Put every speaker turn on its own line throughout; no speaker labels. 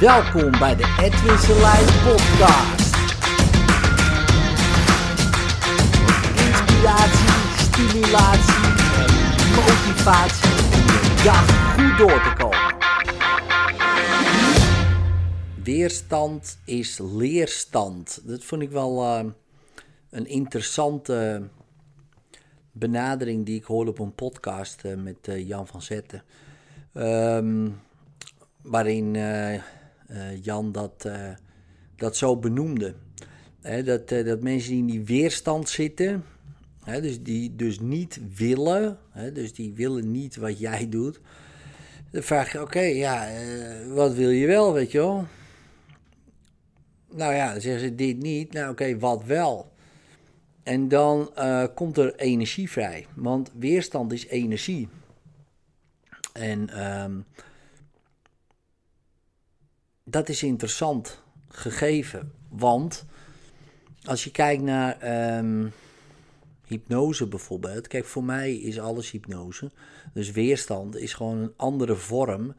Welkom bij de Edwin Selijn podcast. Inspiratie, stimulatie en motivatie om dag goed door te komen. Weerstand is leerstand. Dat vond ik wel uh, een interessante benadering die ik hoorde op een podcast uh, met uh, Jan van Zetten. Um, waarin Jan dat, dat zo benoemde. Dat, dat mensen die in die weerstand zitten, dus die dus niet willen, dus die willen niet wat jij doet. Dan vraag je, oké, ja, wat wil je wel, weet je wel? Nou ja, dan zeggen ze dit niet. Nou oké, wat wel? En dan komt er energie vrij. Want weerstand is energie. En um, dat is interessant gegeven. Want als je kijkt naar um, hypnose bijvoorbeeld. Kijk, voor mij is alles hypnose. Dus weerstand is gewoon een andere vorm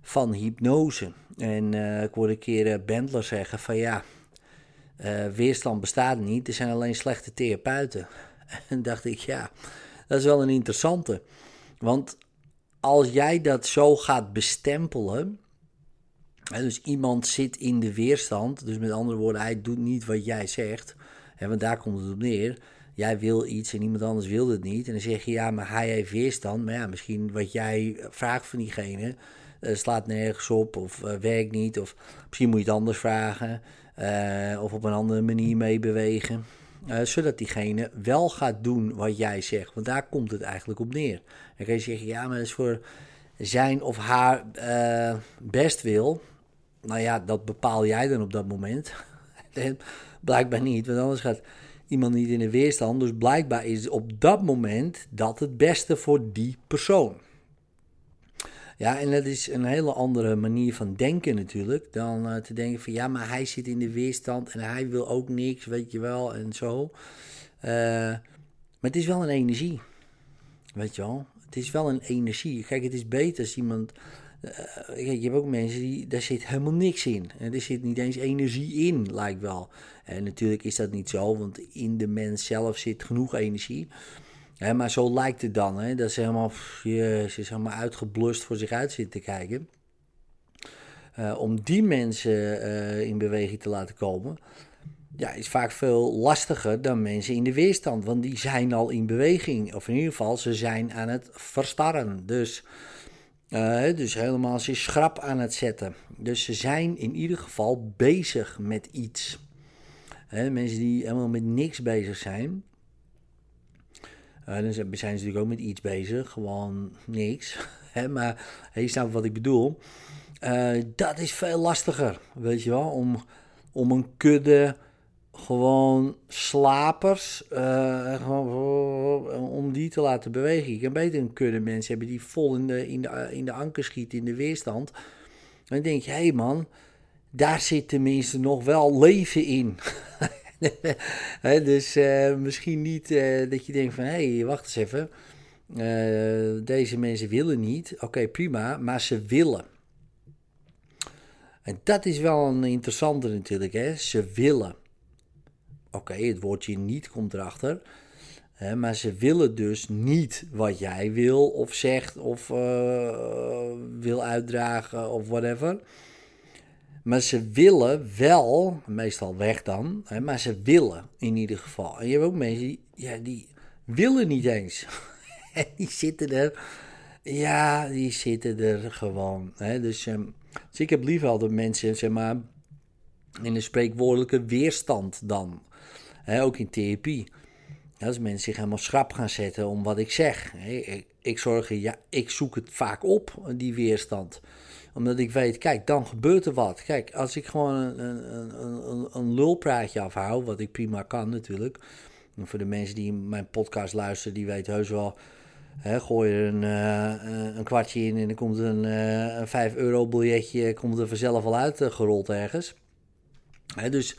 van hypnose. En uh, ik hoorde een keer uh, Bendler zeggen van ja, uh, weerstand bestaat niet, er zijn alleen slechte therapeuten. En dacht ik, ja, dat is wel een interessante. Want als jij dat zo gaat bestempelen, dus iemand zit in de weerstand, dus met andere woorden, hij doet niet wat jij zegt, hè, want daar komt het op neer. Jij wil iets en iemand anders wil het niet. En dan zeg je, ja, maar hij heeft weerstand. Maar ja, misschien wat jij vraagt van diegene, uh, slaat nergens op of uh, werkt niet. Of misschien moet je het anders vragen uh, of op een andere manier meebewegen. zodat diegene wel gaat doen wat jij zegt. Want daar komt het eigenlijk op neer. Dan kan je zeggen, ja, maar dat is voor zijn of haar best wil. Nou ja, dat bepaal jij dan op dat moment. blijkbaar niet, want anders gaat iemand niet in de weerstand. Dus blijkbaar is op dat moment dat het beste voor die persoon. Ja, en dat is een hele andere manier van denken natuurlijk. Dan uh, te denken van ja, maar hij zit in de weerstand en hij wil ook niks, weet je wel, en zo. Uh, maar het is wel een energie. Weet je wel? Het is wel een energie. Kijk, het is beter als iemand. Kijk, je hebt ook mensen die. daar zit helemaal niks in. En er zit niet eens energie in, lijkt wel. En natuurlijk is dat niet zo, want in de mens zelf zit genoeg energie. He, maar zo lijkt het dan, hè? dat ze helemaal, jezus, is helemaal uitgeblust voor zich uit zitten te kijken. Om die mensen in beweging te laten komen, ja, is vaak veel lastiger dan mensen in de weerstand. Want die zijn al in beweging, of in ieder geval, ze zijn aan het verstarren. Dus, uh, dus helemaal ze schrap aan het zetten. Dus ze zijn in ieder geval bezig met iets. mensen die helemaal met niks bezig zijn, uh, dan zijn ze natuurlijk ook met iets bezig, gewoon niks. Hè, maar je snapt wat ik bedoel. Uh, dat is veel lastiger, weet je wel, om, om een kudde gewoon slapers, uh, gewoon, om die te laten bewegen. Je kan beter een kudde mensen hebben die vol in de, in de, in de anker schieten, in de weerstand. En dan denk je, hé hey man, daar zit tenminste nog wel leven in. dus uh, misschien niet dat je denkt van, hé, hey, wacht eens even. Deze mensen willen niet. Oké, prima, maar ze willen. En dat is wel een interessante natuurlijk, hè. Ze willen. Oké, het woordje niet komt erachter. Hè, maar ze willen dus niet wat jij wil of zegt of wil uitdragen of whatever. Maar ze willen wel, meestal weg dan, hè, maar ze willen in ieder geval. En je hebt ook mensen die, ja, die willen niet eens. die zitten er, ja, die zitten er gewoon. Hè. Dus, um, dus ik heb liever altijd mensen, zeg maar, in een spreekwoordelijke weerstand dan. Ook in therapie. Als mensen zich helemaal schrap gaan zetten om wat ik zeg. Ik, ik zorg, ja, ik zoek het vaak op, die weerstand omdat ik weet, kijk, dan gebeurt er wat. Kijk, als ik gewoon een, een, een, een lulpraatje afhoud, wat ik prima kan natuurlijk. En voor de mensen die mijn podcast luisteren, die weten heus wel. Hè, gooi er een, uh, een kwartje in en dan komt een, uh, een 5 euro biljetje komt er vanzelf al uitgerold uh, ergens. Dus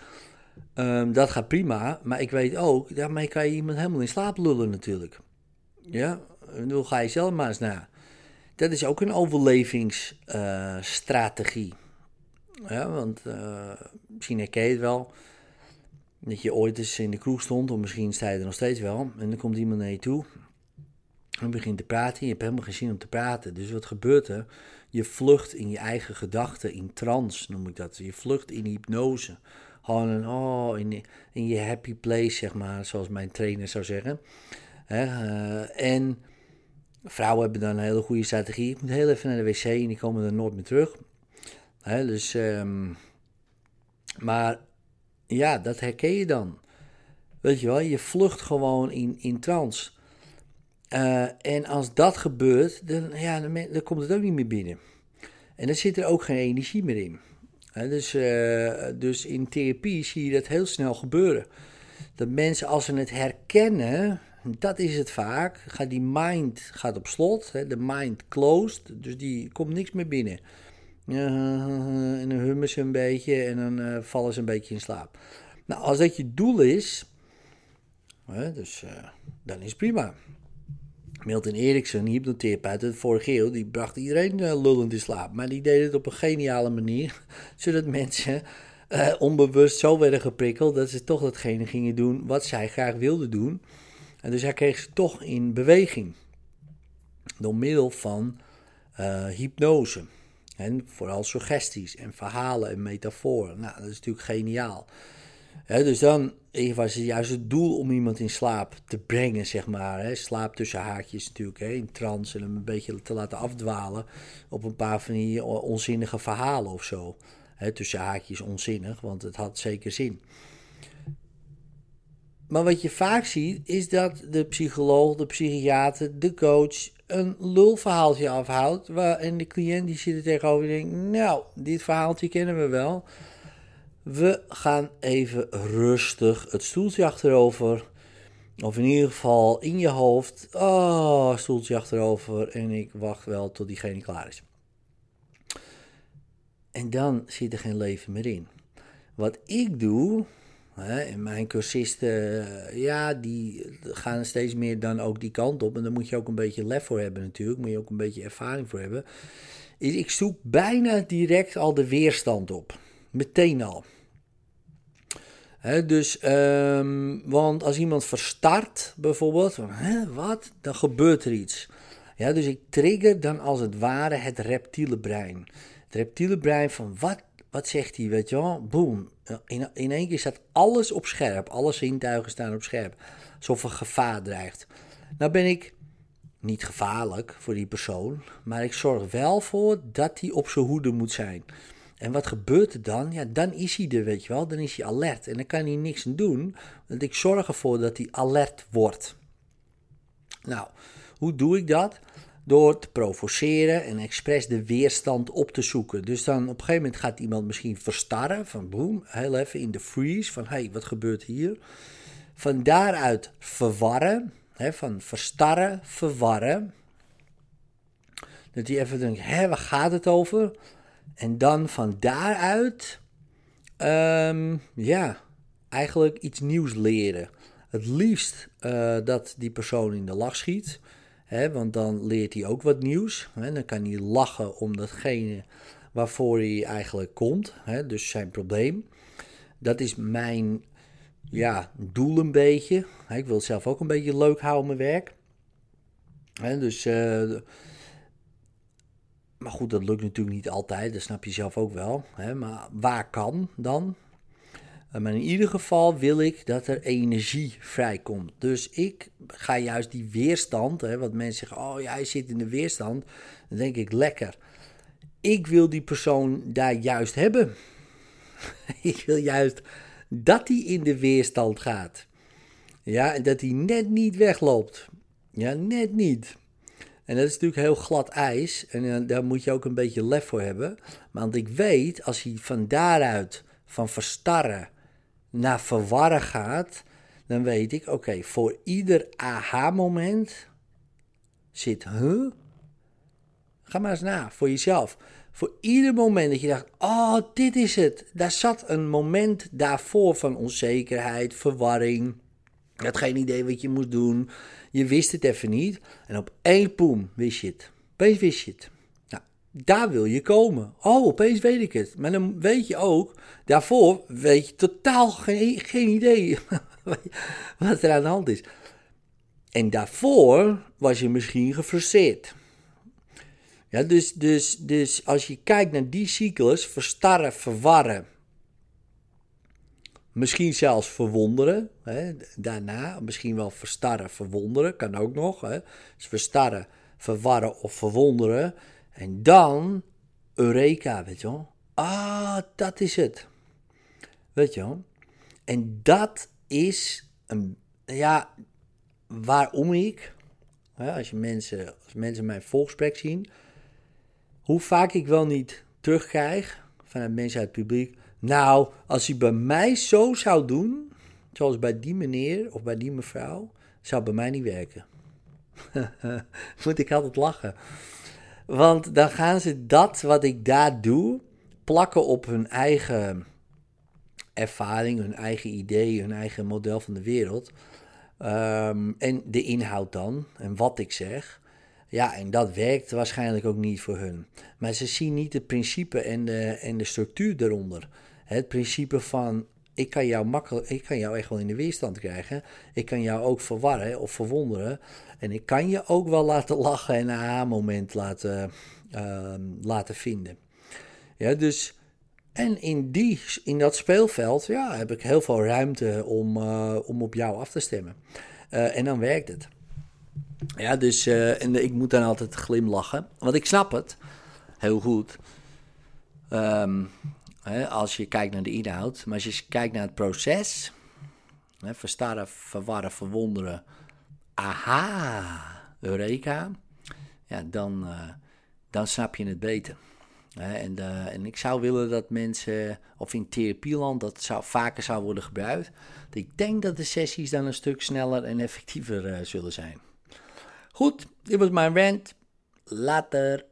um, dat gaat prima. Maar ik weet ook, daarmee kan je iemand helemaal in slaap lullen natuurlijk. Ja, dan ga je zelf maar eens na. Dat is ook een overlevingsstrategie. Ja, want uh, misschien herken je het wel. Dat je ooit eens in de kroeg stond, of misschien sta je er nog steeds wel. En dan komt iemand naar je toe. En begint te praten. Je hebt helemaal geen zin om te praten. Dus wat gebeurt er? Je vlucht in je eigen gedachten, in trance noem ik dat. Je vlucht in hypnose. Gewoon oh, in, je happy place, zeg maar, zoals mijn trainer zou zeggen. Uh, en vrouwen hebben dan een hele goede strategie. Ik moet heel even naar de wc en die komen er nooit meer terug. dus, um, maar ja, dat herken je dan. Weet je wel, je vlucht gewoon in, in trance. Uh, en als dat gebeurt, dan, ja, dan, komt het ook niet meer binnen. En dan zit er ook geen energie meer in. Dus, uh, dus in therapie zie je dat heel snel gebeuren. Dat mensen, als ze het herkennen, dat is het vaak, gaat die mind gaat op slot, de mind closed, dus die komt niks meer binnen. en dan hummen ze een beetje en dan uh, vallen ze een beetje in slaap. Nou, als dat je doel is, dus, uh, dan is prima. Milton Erickson, hypnotherapeut uit vorige eeuw, die bracht iedereen uh, lullend in slaap. Maar die deed het op een geniale manier, zodat mensen uh, onbewust zo werden geprikkeld dat ze toch datgene gingen doen wat zij graag wilden doen. En dus hij kreeg ze toch in beweging. Door middel van uh, hypnose. En vooral suggesties en verhalen en metaforen. Nou, dat is natuurlijk geniaal. Dus dan was het juist het doel om iemand in slaap te brengen, zeg maar. Slaap tussen haakjes natuurlijk, hè, in trance en hem een beetje te laten afdwalen op een paar van die onzinnige verhalen of zo. Tussen haakjes onzinnig, want het had zeker zin. Maar wat je vaak ziet, is dat de psycholoog, de psychiater, de coach een lulverhaaltje afhoudt. Waar, en de cliënt die zit er tegenover en denkt, nou, dit verhaaltje kennen we wel. We gaan even rustig het stoeltje achterover. Of in ieder geval in je hoofd. Oh, stoeltje achterover. En ik wacht wel tot diegene klaar is. En dan zit er geen leven meer in. Wat ik doe, en mijn cursisten, ja, die gaan steeds meer dan ook die kant op. En daar moet je ook een beetje lef voor hebben natuurlijk. Moet je ook een beetje ervaring voor hebben. Is ik zoek bijna direct al de weerstand op. Meteen al. Dus, um, want als iemand verstart bijvoorbeeld, van, hè, wat, dan gebeurt er iets. Ja, dus ik trigger dan als het ware het reptiele brein. Het reptiele brein van, wat, wat zegt hij, weet je wel? Boom, in, in één keer staat alles op scherp. Alle zintuigen staan op scherp. Alsof er gevaar dreigt. Nou ben ik niet gevaarlijk voor die persoon. Maar ik zorg wel voor dat hij op zijn hoede moet zijn. En wat gebeurt er dan? Ja, dan is hij er, weet je wel. Dan is hij alert. En dan kan hij niks doen. Want ik zorg ervoor dat hij alert wordt. Nou, hoe doe ik dat? door te provoceren en expres de weerstand op te zoeken. Dus dan op een gegeven moment gaat iemand misschien verstarren, van boem, heel even in de freeze, van hé, hey, wat gebeurt hier? Van daaruit verwarren, hè, van verstarren, verwarren. Dat hij even denkt, hé, waar gaat het over? En dan van daaruit, um, ja, eigenlijk iets nieuws leren. Het liefst uh, dat die persoon in de lach schiet want dan leert hij ook wat nieuws. dan kan hij lachen om datgene waarvoor hij eigenlijk komt. dus zijn probleem. Dat is mijn ja, doel een beetje. ik wil zelf ook een beetje leuk houden, mijn werk. dus, uh, maar goed, dat lukt natuurlijk niet altijd. Dat snap je zelf ook wel. maar waar kan dan? Eh, maar in ieder geval wil ik dat er energie vrijkomt. Dus ik ga juist die weerstand, hè, wat mensen zeggen, oh jij zit in de weerstand, dan denk ik lekker. Ik wil die persoon daar juist hebben. ik wil juist dat hij in de weerstand gaat. Ja, en dat hij net niet wegloopt. Ja, net niet. En dat is natuurlijk heel glad ijs. En uh, daar moet je ook een beetje lef voor hebben. Want ik weet, als hij van daaruit, van verstarren, naar verwarren gaat, dan weet ik, oké, voor ieder aha-moment zit, huh? Ga maar eens na, voor jezelf. Voor ieder moment dat je dacht, oh, dit is het. Daar zat een moment daarvoor van onzekerheid, verwarring. Je had geen idee wat je moest doen. Je wist het even niet. En op één poem wist je het. Opeens wist je het. Nou, daar wil je komen. Oh, opeens weet ik het. Maar dan weet je ook, daarvoor weet je totaal geen, geen idee wat er aan de hand is. En daarvoor was je misschien gefrustreerd. Ja, dus, dus, dus als je kijkt naar die cyclus, verstarren, verwarren, misschien zelfs verwonderen, hè, daarna, misschien wel verstarren, verwonderen, kan ook nog. Hè. Dus verstarren, verwarren of verwonderen. En dan Eureka, weet je wel. Ah, dat is het. Weet je wel. En dat is een, ja, waarom ik, als, je mensen, als mensen mijn volgesprek zien, hoe vaak ik wel niet terugkrijg vanuit mensen uit het publiek. Nou, als hij bij mij zo zou doen, zoals bij die meneer of bij die mevrouw, zou bij mij niet werken. Moet ik altijd lachen. Want dan gaan ze dat wat ik daar doe, plakken op hun eigen ervaring, hun eigen idee, hun eigen model van de wereld. Ehm, en de inhoud dan, en wat ik zeg. Ja, en dat werkt waarschijnlijk ook niet voor hun. Maar ze zien niet het principe en de, en de structuur eronder. Het principe van, ik kan, jou makkelijk, ik kan jou echt wel in de weerstand krijgen. Ik kan jou ook verwarren of verwonderen. En ik kan je ook wel laten lachen en een aha-moment laten, ehm, laten vinden. Ja, dus... En in, die, in dat speelveld ja, heb ik heel veel ruimte om, uh, om op jou af te stemmen. Uh, en dan werkt het. Ja, dus uh, en ik moet dan altijd glimlachen. Want ik snap het heel goed. Um, hè, als je kijkt naar de inhoud. Maar als je kijkt naar het proces. Hè, verstarren, verwarren, verwonderen. Aha, Eureka. Ja, dan, uh, dan snap je het beter. En, uh, en, ik zou willen dat mensen, of in therapieland, dat zou, vaker zou worden gebruikt. Ik denk dat de sessies dan een stuk sneller en effectiever uh, zullen zijn. Goed, dit was mijn rant. Later.